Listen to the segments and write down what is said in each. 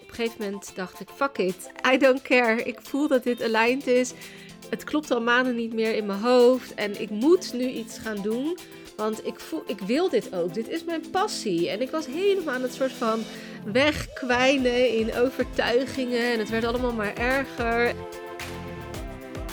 Op een gegeven moment dacht ik, fuck it, I don't care. Ik voel dat dit aligned is. Het klopt al maanden niet meer in mijn hoofd en ik moet nu iets gaan doen. Want ik, voel, ik wil dit ook. Dit is mijn passie. En ik was helemaal aan het soort van wegkwijnen in overtuigingen. En het werd allemaal maar erger.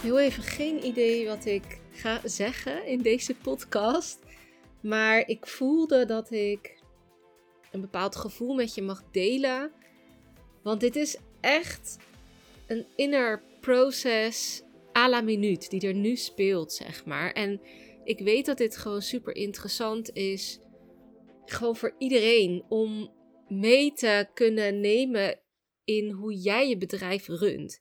Heb heel even geen idee wat ik ga zeggen in deze podcast. Maar ik voelde dat ik een bepaald gevoel met je mag delen. Want dit is echt een inner process à la minuut die er nu speelt, zeg maar. En ik weet dat dit gewoon super interessant is. Gewoon voor iedereen om mee te kunnen nemen in hoe jij je bedrijf runt.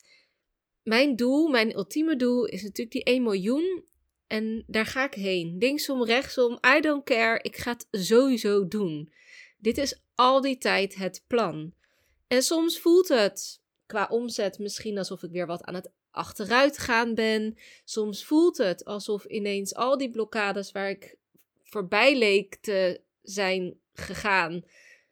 Mijn doel, mijn ultieme doel is natuurlijk die 1 miljoen. En daar ga ik heen. Linksom, rechtsom, I don't care. Ik ga het sowieso doen. Dit is al die tijd het plan. En soms voelt het qua omzet misschien alsof ik weer wat aan het achteruit gaan ben. Soms voelt het alsof ineens al die blokkades waar ik voorbij leek te zijn gegaan,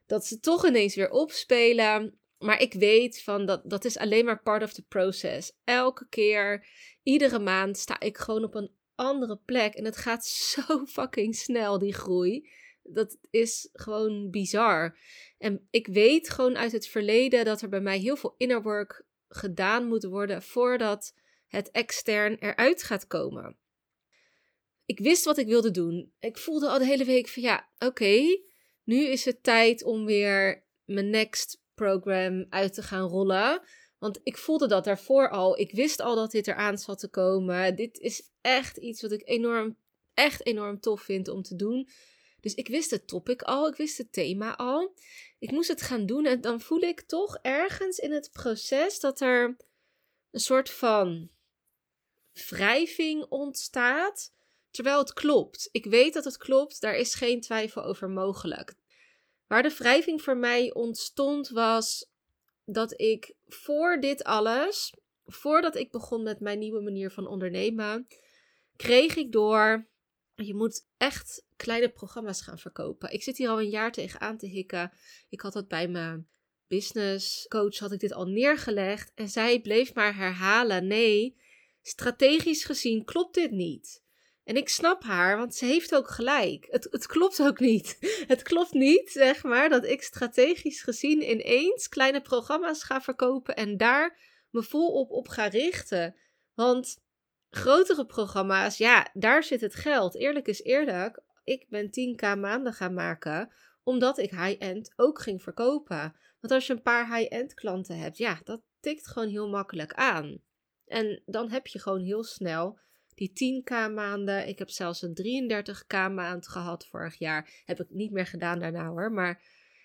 dat ze toch ineens weer opspelen. Maar ik weet van dat dat is alleen maar part of the process. Elke keer, iedere maand sta ik gewoon op een andere plek. En het gaat zo fucking snel, die groei. Dat is gewoon bizar. En ik weet gewoon uit het verleden dat er bij mij heel veel inner work gedaan moet worden voordat het extern eruit gaat komen. Ik wist wat ik wilde doen. Ik voelde al de hele week van ja, oké, nu is het tijd om weer mijn next program uit te gaan rollen. Want ik voelde dat daarvoor al. Ik wist al dat dit eraan zat te komen. Dit is echt iets wat ik enorm, echt enorm tof vind om te doen. Dus ik wist het topic al, ik wist het thema al. Ik moest het gaan doen en dan voel ik toch ergens in het proces dat er een soort van wrijving ontstaat. Terwijl het klopt. Ik weet dat het klopt, daar is geen twijfel over mogelijk. Waar de wrijving voor mij ontstond was dat ik voor dit alles, voordat ik begon met mijn nieuwe manier van ondernemen, kreeg ik door. Je moet echt kleine programma's gaan verkopen. Ik zit hier al een jaar tegenaan te hikken. Ik had dat bij mijn business coach had ik dit al neergelegd en zij bleef maar herhalen: nee, strategisch gezien klopt dit niet. En ik snap haar, want ze heeft ook gelijk. Het, het klopt ook niet. Het klopt niet, zeg maar, dat ik strategisch gezien ineens kleine programma's ga verkopen en daar me volop op ga richten. Want grotere programma's, ja, daar zit het geld. Eerlijk is eerlijk, ik ben 10k maanden gaan maken omdat ik high-end ook ging verkopen. Want als je een paar high-end klanten hebt, ja, dat tikt gewoon heel makkelijk aan. En dan heb je gewoon heel snel die 10k maanden. Ik heb zelfs een 33k maand gehad vorig jaar. Heb ik niet meer gedaan daarna hoor. Maar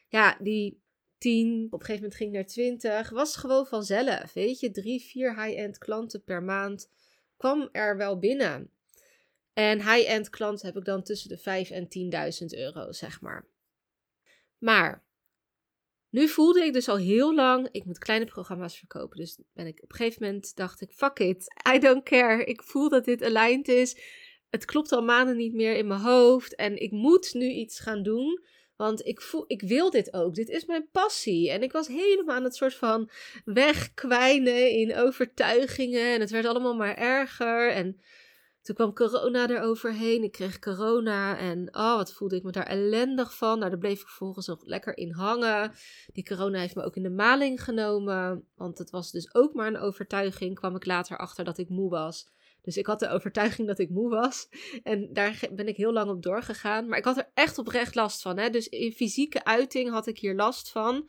ja, die 10, op een gegeven moment ging ik naar 20. Was gewoon vanzelf. Weet je, drie, vier high-end klanten per maand kwam er wel binnen. En high-end klanten heb ik dan tussen de 5 en 10.000 euro, zeg maar. Maar nu voelde ik dus al heel lang, ik moet kleine programma's verkopen. Dus ben ik op een gegeven moment dacht ik, fuck it, I don't care. Ik voel dat dit aligned is. Het klopt al maanden niet meer in mijn hoofd en ik moet nu iets gaan doen. Want ik, voel, ik wil dit ook. Dit is mijn passie. En ik was helemaal aan het soort van wegkwijnen in overtuigingen. En het werd allemaal maar erger. En toen kwam corona eroverheen. Ik kreeg corona en oh, wat voelde ik me daar ellendig van. Nou, daar bleef ik vervolgens nog lekker in hangen. Die corona heeft me ook in de maling genomen. Want het was dus ook maar een overtuiging. Kwam ik later achter dat ik moe was. Dus ik had de overtuiging dat ik moe was. En daar ben ik heel lang op doorgegaan. Maar ik had er echt oprecht last van. Hè? Dus in fysieke uiting had ik hier last van.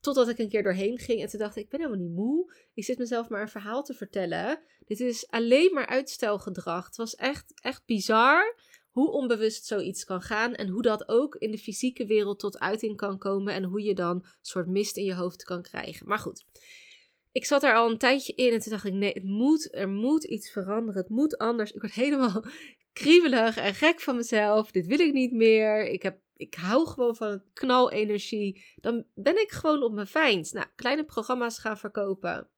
Totdat ik een keer doorheen ging en toen dacht ik, ik ben helemaal niet moe. Ik zit mezelf maar een verhaal te vertellen. Dit is alleen maar uitstelgedrag. Het was echt, echt bizar hoe onbewust zoiets kan gaan en hoe dat ook in de fysieke wereld tot uiting kan komen en hoe je dan een soort mist in je hoofd kan krijgen. Maar goed, ik zat er al een tijdje in en toen dacht ik, nee, het moet, er moet iets veranderen. Het moet anders. Ik word helemaal kriebelig en gek van mezelf. Dit wil ik niet meer. Ik, heb, ik hou gewoon van knalenergie. Dan ben ik gewoon op mijn fijnst. Nou, kleine programma's gaan verkopen.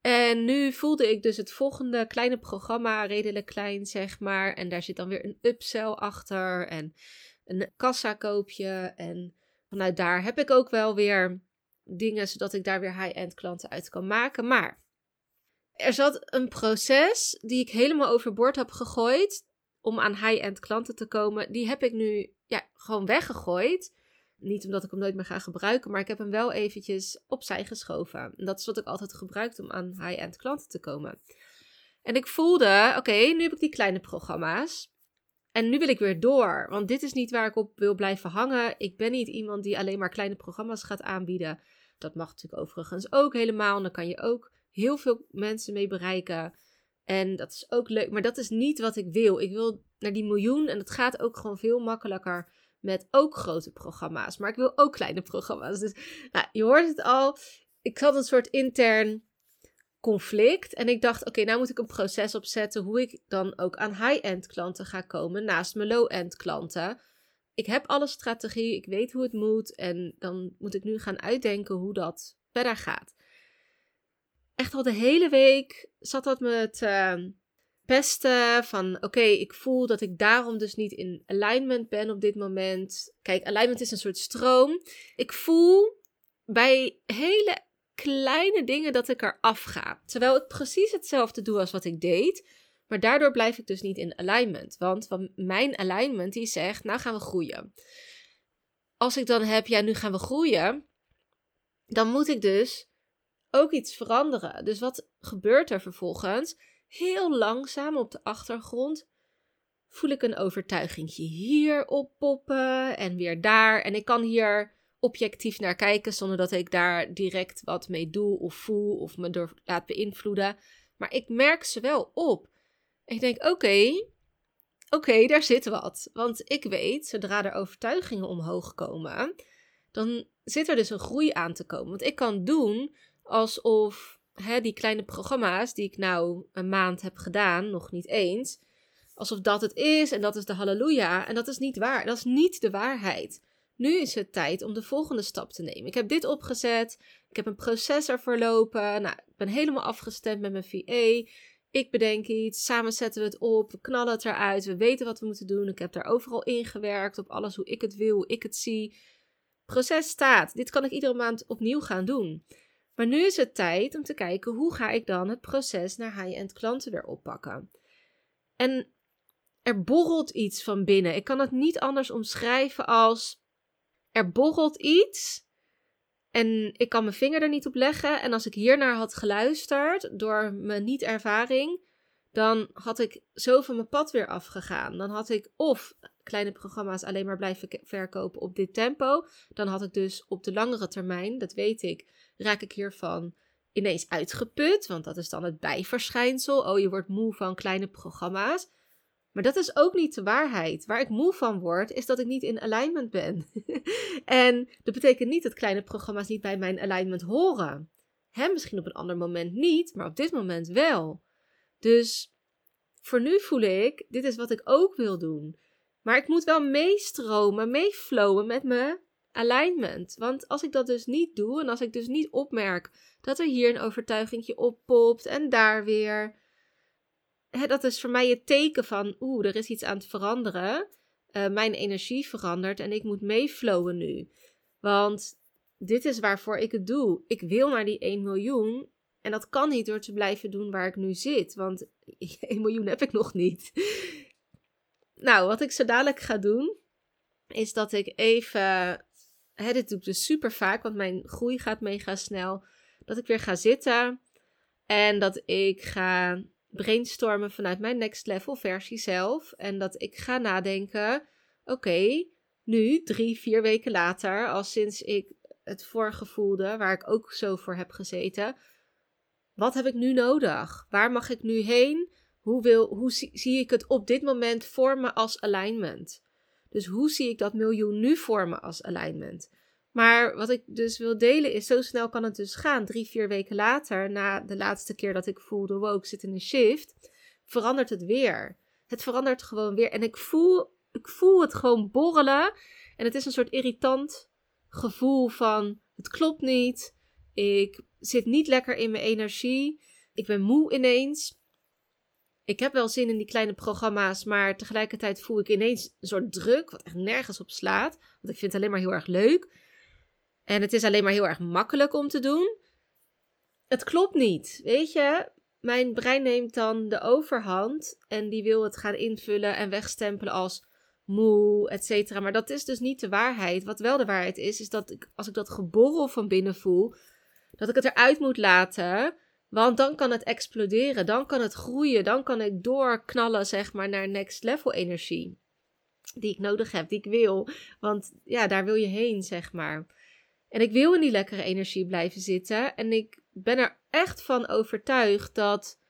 En nu voelde ik dus het volgende kleine programma, redelijk klein zeg maar. En daar zit dan weer een upsell achter en een kassakoopje. En vanuit daar heb ik ook wel weer dingen zodat ik daar weer high-end klanten uit kan maken. Maar er zat een proces die ik helemaal overboord heb gegooid om aan high-end klanten te komen. Die heb ik nu ja, gewoon weggegooid. Niet omdat ik hem nooit meer ga gebruiken, maar ik heb hem wel eventjes opzij geschoven. En dat is wat ik altijd gebruikt om aan high-end klanten te komen. En ik voelde, oké, nu heb ik die kleine programma's. En nu wil ik weer door, want dit is niet waar ik op wil blijven hangen. Ik ben niet iemand die alleen maar kleine programma's gaat aanbieden. Dat mag natuurlijk overigens ook helemaal. dan kan je ook heel veel mensen mee bereiken. En dat is ook leuk, maar dat is niet wat ik wil. Ik wil naar die miljoen en het gaat ook gewoon veel makkelijker met ook grote programma's. Maar ik wil ook kleine programma's. Dus nou, je hoort het al. Ik had een soort intern conflict. En ik dacht, oké, nou moet ik een proces opzetten hoe ik dan ook aan high-end klanten ga komen naast mijn low-end klanten. Ik heb alle strategie, ik weet hoe het moet en dan moet ik nu gaan uitdenken hoe dat verder gaat. Echt al de hele week zat dat me te pesten van oké, ik voel dat ik daarom dus niet in alignment ben op dit moment. Kijk, alignment is een soort stroom. Ik voel bij hele kleine dingen dat ik er afga. Terwijl ik precies hetzelfde doe als wat ik deed. Maar daardoor blijf ik dus niet in alignment. Want mijn alignment die zegt, nou gaan we groeien. Als ik dan heb, ja nu gaan we groeien. Dan moet ik dus ook iets veranderen. Dus wat gebeurt er vervolgens? Heel langzaam op de achtergrond voel ik een overtuigingje hier oppoppen en weer daar. En ik kan hier objectief naar kijken zonder dat ik daar direct wat mee doe of voel of me door laat beïnvloeden. Maar ik merk ze wel op. Ik denk, oké, oké, daar zit wat. Want ik weet, zodra er overtuigingen omhoog komen, dan zit er dus een groei aan te komen. Want ik kan doen alsof hè, die kleine programma's die ik nou een maand heb gedaan, nog niet eens, alsof dat het is en dat is de halleluja. En dat is niet waar. Dat is niet de waarheid. Nu is het tijd om de volgende stap te nemen. Ik heb dit opgezet. Ik heb een proces ervoor lopen. Nou, ik ben helemaal afgestemd met mijn VA. Ik bedenk iets, samen zetten we het op, we knallen het eruit, we weten wat we moeten doen. Ik heb daar overal ingewerkt op alles hoe ik het wil, hoe ik het zie. Proces staat. Dit kan ik iedere maand opnieuw gaan doen. Maar nu is het tijd om te kijken hoe ga ik dan het proces naar high-end klanten weer oppakken. En er borrelt iets van binnen. Ik kan het niet anders omschrijven als er borrelt iets en ik kan mijn vinger er niet op leggen. En als ik hiernaar had geluisterd door mijn niet-ervaring, dan had ik zo van mijn pad weer afgegaan. Dan had ik of kleine programma's alleen maar blijven verkopen op dit tempo. Dan had ik dus op de langere termijn, dat weet ik, raak ik hiervan ineens uitgeput. Want dat is dan het bijverschijnsel. Oh, je wordt moe van kleine programma's. Maar dat is ook niet de waarheid. Waar ik moe van word, is dat ik niet in alignment ben. en dat betekent niet dat kleine programma's niet bij mijn alignment horen. Hè, misschien op een ander moment niet, maar op dit moment wel. Dus voor nu voel ik, dit is wat ik ook wil doen. Maar ik moet wel meestromen, meeflowen met mijn alignment. Want als ik dat dus niet doe en als ik dus niet opmerk dat er hier een overtuigingje oppopt en daar weer dat is voor mij het teken van, oeh, er is iets aan het veranderen. Uh, mijn energie verandert en ik moet meeflowen nu. Want dit is waarvoor ik het doe. Ik wil naar die 1 miljoen. En dat kan niet door te blijven doen waar ik nu zit. Want 1 miljoen heb ik nog niet. nou, wat ik zo dadelijk ga doen, is dat ik even. Hè, dit doe ik dus super vaak, want mijn groei gaat mega snel. Dat ik weer ga zitten. En dat ik ga brainstormen vanuit mijn next level versie zelf. En dat ik ga nadenken: oké, nu, drie, vier weken later, al sinds ik het voorgevoelde, waar ik ook zo voor heb gezeten. Wat heb ik nu nodig? Waar mag ik nu heen? Hoe, wil, hoe zie, ik het op dit moment vormen als alignment? Dus hoe zie ik dat miljoen nu vormen als alignment? Maar wat ik dus wil delen is, zo snel kan het dus gaan. Drie, vier weken later, na de laatste keer dat ik voelde, wow, ik zit in een shift, verandert het weer. Het verandert gewoon weer. En ik voel, ik voel het gewoon borrelen. En het is een soort irritant gevoel van, het klopt niet. Ik zit niet lekker in mijn energie. Ik ben moe ineens. Ik heb wel zin in die kleine programma's, maar tegelijkertijd voel ik ineens een soort druk, wat echt nergens op slaat. Want ik vind het alleen maar heel erg leuk. En het is alleen maar heel erg makkelijk om te doen. Het klopt niet, weet je. Mijn brein neemt dan de overhand en die wil het gaan invullen en wegstempelen als moe, et cetera. Maar dat is dus niet de waarheid. Wat wel de waarheid is, is dat ik, als ik dat geborrel van binnen voel, dat ik het eruit moet laten. Want dan kan het exploderen, dan kan het groeien, dan kan ik doorknallen, zeg maar, naar next level energie. Die ik nodig heb, die ik wil. Want ja, daar wil je heen, zeg maar. En ik wil in die lekkere energie blijven zitten. En ik ben er echt van overtuigd dat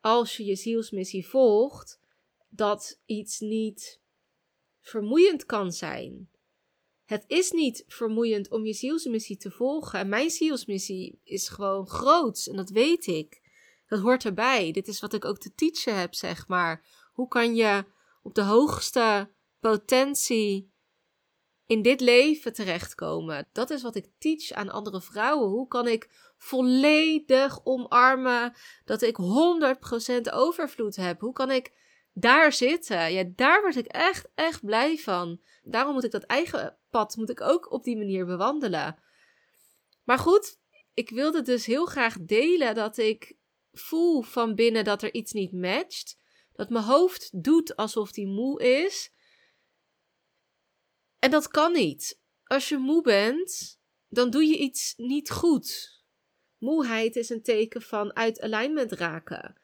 als je je zielsmissie volgt, dat iets niet vermoeiend kan zijn. Het is niet vermoeiend om je zielsmissie te volgen. En mijn zielsmissie is gewoon groots en dat weet ik. Dat hoort erbij. Dit is wat ik ook te teachen heb, zeg maar. Hoe kan je op de hoogste potentie in dit leven terechtkomen? Dat is wat ik teach aan andere vrouwen. Hoe kan ik volledig omarmen dat ik 100% overvloed heb? Hoe kan ik daar zitten? Ja, daar word ik echt, echt blij van. Daarom moet ik dat eigen pad moet ik ook op die manier bewandelen. Maar goed, ik wilde dus heel graag delen dat ik voel van binnen dat er iets niet matcht. Dat mijn hoofd doet alsof die moe is. En dat kan niet. Als je moe bent, dan doe je iets niet goed. Moeheid is een teken van uit alignment raken.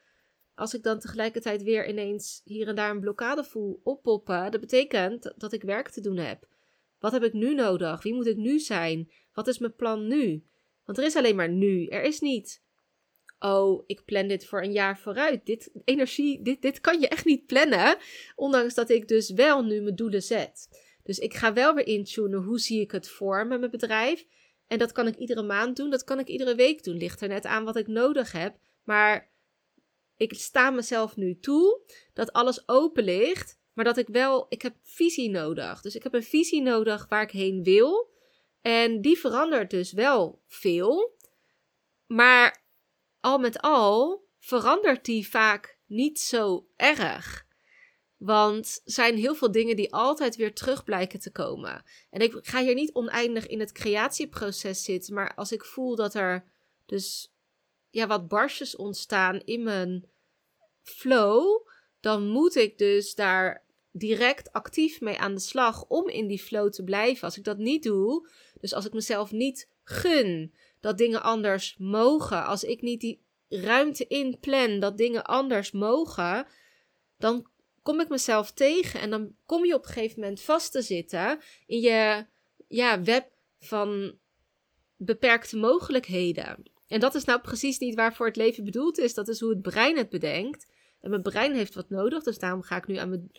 Als ik dan tegelijkertijd weer ineens hier en daar een blokkade voel oppoppen, dat betekent dat ik werk te doen heb. Wat heb ik nu nodig? Wie moet ik nu zijn? Wat is mijn plan nu? Want er is alleen maar nu. Er is niet. Oh, ik plan dit voor een jaar vooruit. Dit energie, dit, dit kan je echt niet plannen. Ondanks dat ik dus wel nu mijn doelen zet. Dus ik ga wel weer intunen hoe zie ik het voor met mijn bedrijf. En dat kan ik iedere maand doen. Dat kan ik iedere week doen. Ligt er net aan wat ik nodig heb. Maar ik sta mezelf nu toe dat alles open ligt. Maar dat ik wel, ik heb visie nodig. Dus ik heb een visie nodig waar ik heen wil. En die verandert dus wel veel. Maar al met al verandert die vaak niet zo erg. Want er zijn heel veel dingen die altijd weer terug blijken te komen. En ik ga hier niet oneindig in het creatieproces zitten. Maar als ik voel dat er dus ja, wat barstjes ontstaan in mijn flow, dan moet ik dus daar direct actief mee aan de slag om in die flow te blijven. Als ik dat niet doe, dus als ik mezelf niet gun dat dingen anders mogen, als ik niet die ruimte inplan dat dingen anders mogen, dan kom ik mezelf tegen en dan kom je op een gegeven moment vast te zitten in je ja, web van beperkte mogelijkheden. En dat is nou precies niet waarvoor het leven bedoeld is. Dat is hoe het brein het bedenkt. En mijn brein heeft wat nodig, dus daarom ga ik nu aan mijn,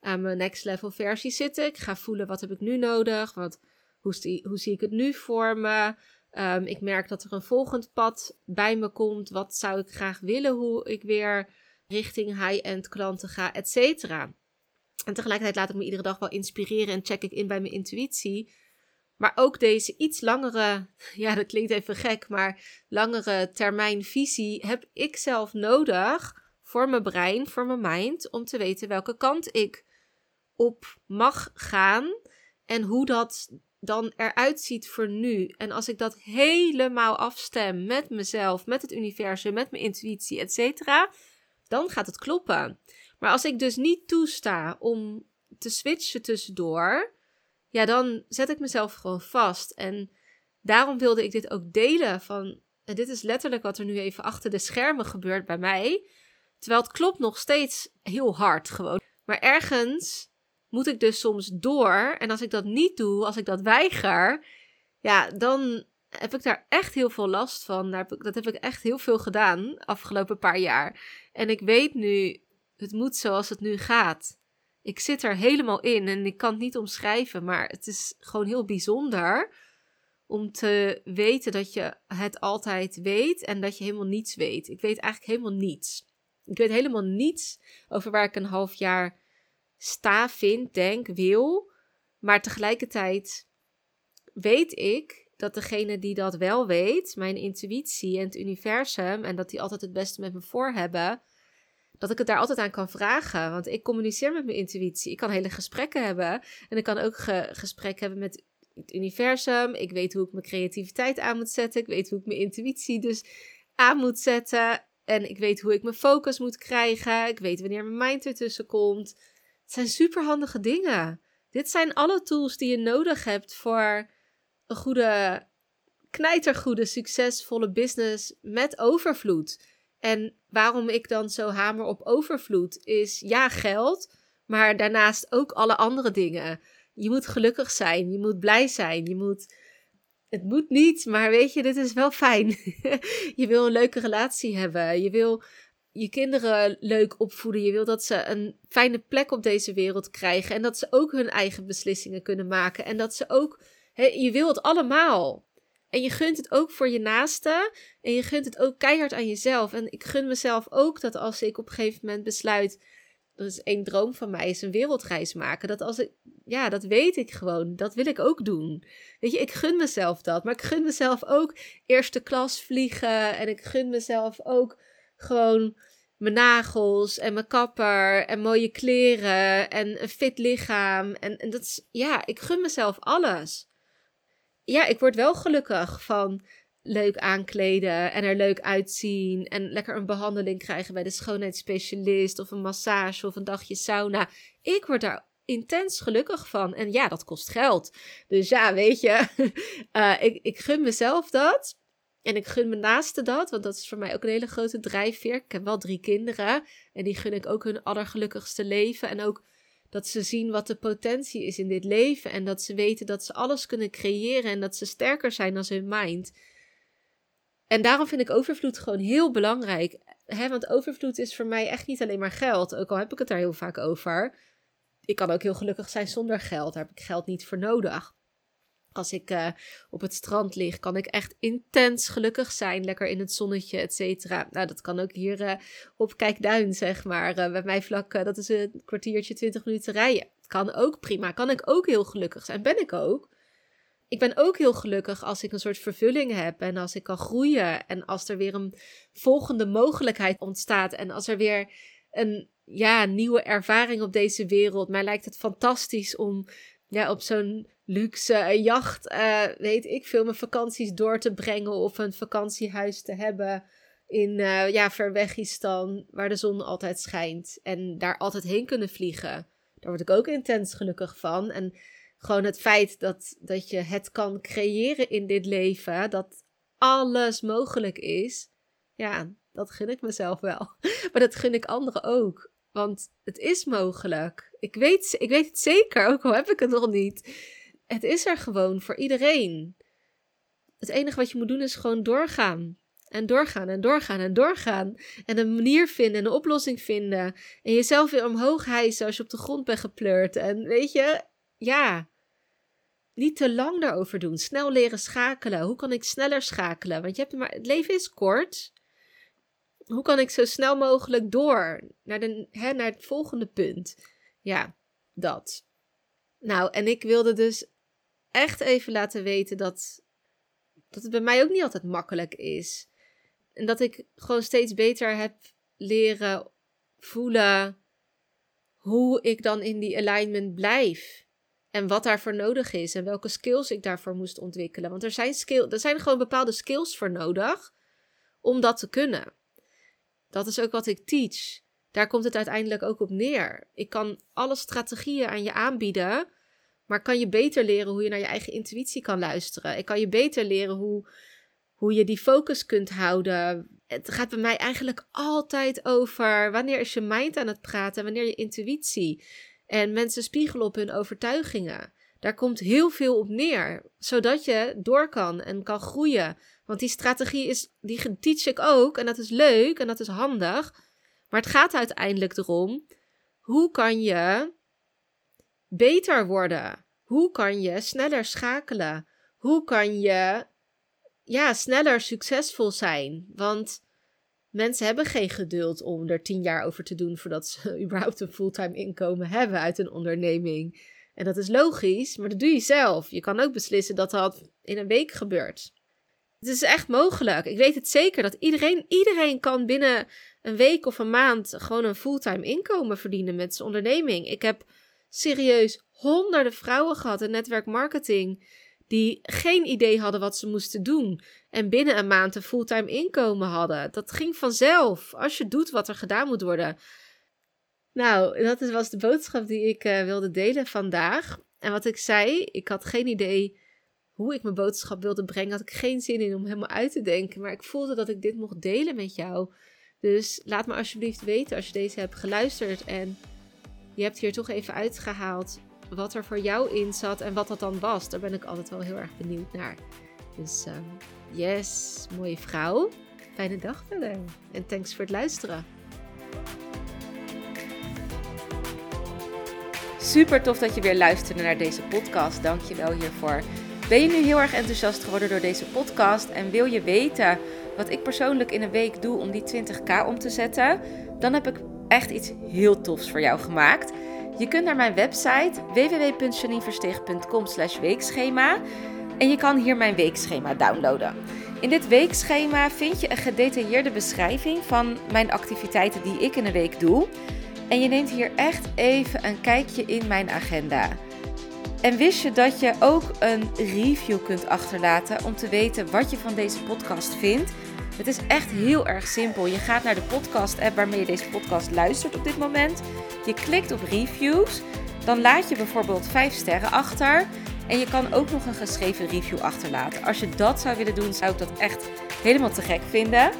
aan mijn next level versie zitten. Ik ga voelen wat heb ik nu nodig, wat, hoe, zie, hoe zie ik het nu voor me. Um, ik merk dat er een volgend pad bij me komt. Wat zou ik graag willen, hoe ik weer richting high-end klanten ga, et cetera. En tegelijkertijd laat ik me iedere dag wel inspireren en check ik in bij mijn intuïtie. Maar ook deze iets langere, ja, dat klinkt even gek, maar langere termijn visie heb ik zelf nodig voor mijn brein, voor mijn mind, om te weten welke kant ik op mag gaan en hoe dat dan eruit ziet voor nu. En als ik dat helemaal afstem met mezelf, met het universum, met mijn intuïtie, etc., dan gaat het kloppen. Maar als ik dus niet toesta om te switchen tussendoor, ja, dan zet ik mezelf gewoon vast. En daarom wilde ik dit ook delen van, en dit is letterlijk wat er nu even achter de schermen gebeurt bij mij. Terwijl het klopt nog steeds heel hard gewoon. Maar ergens moet ik dus soms door. En als ik dat niet doe, als ik dat weiger, ja, dan heb ik daar echt heel veel last van. Dat heb ik echt heel veel gedaan afgelopen paar jaar. En ik weet nu, het moet zoals het nu gaat. Ik zit er helemaal in en ik kan het niet omschrijven, maar het is gewoon heel bijzonder om te weten dat je het altijd weet en dat je helemaal niets weet. Ik weet eigenlijk helemaal niets. Ik weet helemaal niets over waar ik een half jaar sta, vind, denk, wil. Maar tegelijkertijd weet ik dat degene die dat wel weet, mijn intuïtie en het universum, en dat die altijd het beste met me voor hebben, dat ik het daar altijd aan kan vragen. Want ik communiceer met mijn intuïtie. Ik kan hele gesprekken hebben. En ik kan ook ge gesprekken hebben met het universum. Ik weet hoe ik mijn creativiteit aan moet zetten. Ik weet hoe ik mijn intuïtie dus aan moet zetten. En ik weet hoe ik mijn focus moet krijgen. Ik weet wanneer mijn mind ertussen komt. Het zijn superhandige dingen. Dit zijn alle tools die je nodig hebt voor een goede, knijtergoede, succesvolle business met overvloed. En waarom ik dan zo hamer op overvloed is ja, geld, maar daarnaast ook alle andere dingen. Je moet gelukkig zijn, je moet blij zijn, je moet. Het moet niet, maar weet je, dit is wel fijn. je wil een leuke relatie hebben. Je wil je kinderen leuk opvoeden. Je wil dat ze een fijne plek op deze wereld krijgen. En dat ze ook hun eigen beslissingen kunnen maken. En dat ze ook. je wil het allemaal. En je gunt het ook voor je naaste. En je gunt het ook keihard aan jezelf. En ik gun mezelf ook dat als ik op een gegeven moment besluit. Dat is één droom van mij, is een wereldreis maken. Dat als ik, ja, dat weet ik gewoon. Dat wil ik ook doen. Weet je, ik gun mezelf dat. Maar ik gun mezelf ook eerste klas vliegen. En ik gun mezelf ook gewoon mijn nagels en mijn kapper en mooie kleren en een fit lichaam. En, en dat is, ja, ik gun mezelf alles ja, ik word wel gelukkig van leuk aankleden en er leuk uitzien en lekker een behandeling krijgen bij de schoonheidsspecialist of een massage of een dagje sauna. Ik word daar intens gelukkig van. En ja, dat kost geld. Dus ja, weet je, uh, ik, ik gun mezelf dat. En ik gun mijn naaste dat, want dat is voor mij ook een hele grote drijfveer. Ik heb wel drie kinderen en die gun ik ook hun allergelukkigste leven. En ook dat ze zien wat de potentie is in dit leven. En dat ze weten dat ze alles kunnen creëren. En dat ze sterker zijn dan hun mind. En daarom vind ik overvloed gewoon heel belangrijk. Hè, want overvloed is voor mij echt niet alleen maar geld. Ook al heb ik het daar heel vaak over. Ik kan ook heel gelukkig zijn zonder geld. Daar heb ik geld niet voor nodig. Als ik uh, op het strand lig, kan ik echt intens gelukkig zijn. Lekker in het zonnetje, et cetera. Nou, dat kan ook hier uh, op Kijkduin, zeg maar. Uh, bij mij vlak, dat is een kwartiertje, twintig minuten rijden. Kan ook prima. Kan ik ook heel gelukkig zijn. Ben ik ook. Ik ben ook heel gelukkig als ik een soort vervulling heb. En als ik kan groeien. En als er weer een volgende mogelijkheid ontstaat. En als er weer een ja, nieuwe ervaring op deze wereld. Mij lijkt het fantastisch om ja, op zo'n luxe jacht, uh, weet ik veel, mijn vakanties door te brengen of een vakantiehuis te hebben in uh, ja, Verwegistan, waar de zon altijd schijnt en daar altijd heen kunnen vliegen. Daar word ik ook intens gelukkig van. En gewoon het feit dat, dat je het kan creëren in dit leven, dat alles mogelijk is, ja, dat gun ik mezelf wel. Maar dat gun ik anderen ook. Want het is mogelijk. Ik weet, ik weet het zeker, ook al heb ik het nog niet het is er gewoon voor iedereen. Het enige wat je moet doen is gewoon doorgaan. En doorgaan en doorgaan en doorgaan. En een manier vinden en een oplossing vinden. En jezelf weer omhoog hijsen als je op de grond bent gepleurd. En weet je, ja. Niet te lang daarover doen. Snel leren schakelen. Hoe kan ik sneller schakelen? Want je hebt maar, het leven is kort. Hoe kan ik zo snel mogelijk door naar, de, hè, naar het volgende punt? Ja, dat. Nou, en ik wilde dus echt even laten weten dat, dat het bij mij ook niet altijd makkelijk is. En dat ik gewoon steeds beter heb leren voelen hoe ik dan in die alignment blijf. En wat daarvoor nodig is en welke skills ik daarvoor moest ontwikkelen. Want er zijn, skill, er zijn gewoon bepaalde skills voor nodig om dat te kunnen. Dat is ook wat ik teach. Daar komt het uiteindelijk ook op neer. Ik kan alle strategieën aan je aanbieden maar kan je beter leren hoe je naar je eigen intuïtie kan luisteren. Ik kan je beter leren hoe, hoe je die focus kunt houden. Het gaat bij mij eigenlijk altijd over wanneer is je mind aan het praten, wanneer je intuïtie. En mensen spiegelen op hun overtuigingen. Daar komt heel veel op neer, zodat je door kan en kan groeien. Want die strategie is, die teach ik ook en dat is leuk en dat is handig. Maar het gaat uiteindelijk erom, hoe kan je beter worden? Hoe kan je sneller schakelen? Hoe kan je ja, sneller succesvol zijn? Want mensen hebben geen geduld om er tien jaar over te doen voordat ze überhaupt een fulltime inkomen hebben uit een onderneming. En dat is logisch, maar dat doe je zelf. Je kan ook beslissen dat dat in een week gebeurt. Het is echt mogelijk. Ik weet het zeker dat iedereen, iedereen kan binnen een week of een maand gewoon een fulltime inkomen verdienen met zijn onderneming. Ik heb serieus honderden vrouwen gehad in netwerkmarketing die geen idee hadden wat ze moesten doen en binnen een maand een fulltime inkomen hadden. Dat ging vanzelf als je doet wat er gedaan moet worden. Nou, dat was de boodschap die ik uh, wilde delen vandaag. En wat ik zei, ik had geen idee hoe ik mijn boodschap wilde brengen. Had ik geen zin in om helemaal uit te denken. Maar ik voelde dat ik dit mocht delen met jou. Dus laat me alsjeblieft weten als je deze hebt geluisterd en je hebt hier toch even uitgehaald wat er voor jou in zat en wat dat dan was. Daar ben ik altijd wel heel erg benieuwd naar. Dus um, yes, mooie vrouw. Fijne dag verder. En thanks voor het luisteren. Super tof dat je weer luisterde naar deze podcast. Dank je wel hiervoor. Ben je nu heel erg enthousiast geworden door deze podcast en wil je weten wat ik persoonlijk in een week doe om die 20k om te zetten? Dan heb ik echt iets heel tofs voor jou gemaakt. Je kunt naar mijn website www.janineversteeg.com weekschema en je kan hier mijn weekschema downloaden. In dit weekschema vind je een gedetailleerde beschrijving van mijn activiteiten die ik in een week doe. En je neemt hier echt even een kijkje in mijn agenda. En wist je dat je ook een review kunt achterlaten om te weten wat je van deze podcast vindt? Het is echt heel erg simpel. Je gaat naar de podcast-app waarmee je deze podcast luistert op dit moment. Je klikt op reviews. Dan laat je bijvoorbeeld 5 sterren achter. En je kan ook nog een geschreven review achterlaten. Als je dat zou willen doen, zou ik dat echt helemaal te gek vinden.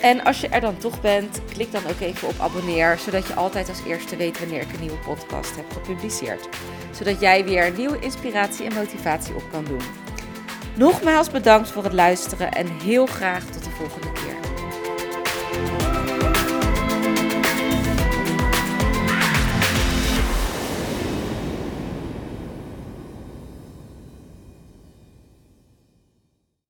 En als je er dan toch bent, klik dan ook even op abonneer, zodat je altijd als eerste weet wanneer ik een nieuwe podcast heb gepubliceerd. Zodat jij weer nieuwe inspiratie en motivatie op kan doen. Nogmaals bedankt voor het luisteren en heel graag tot de volgende keer.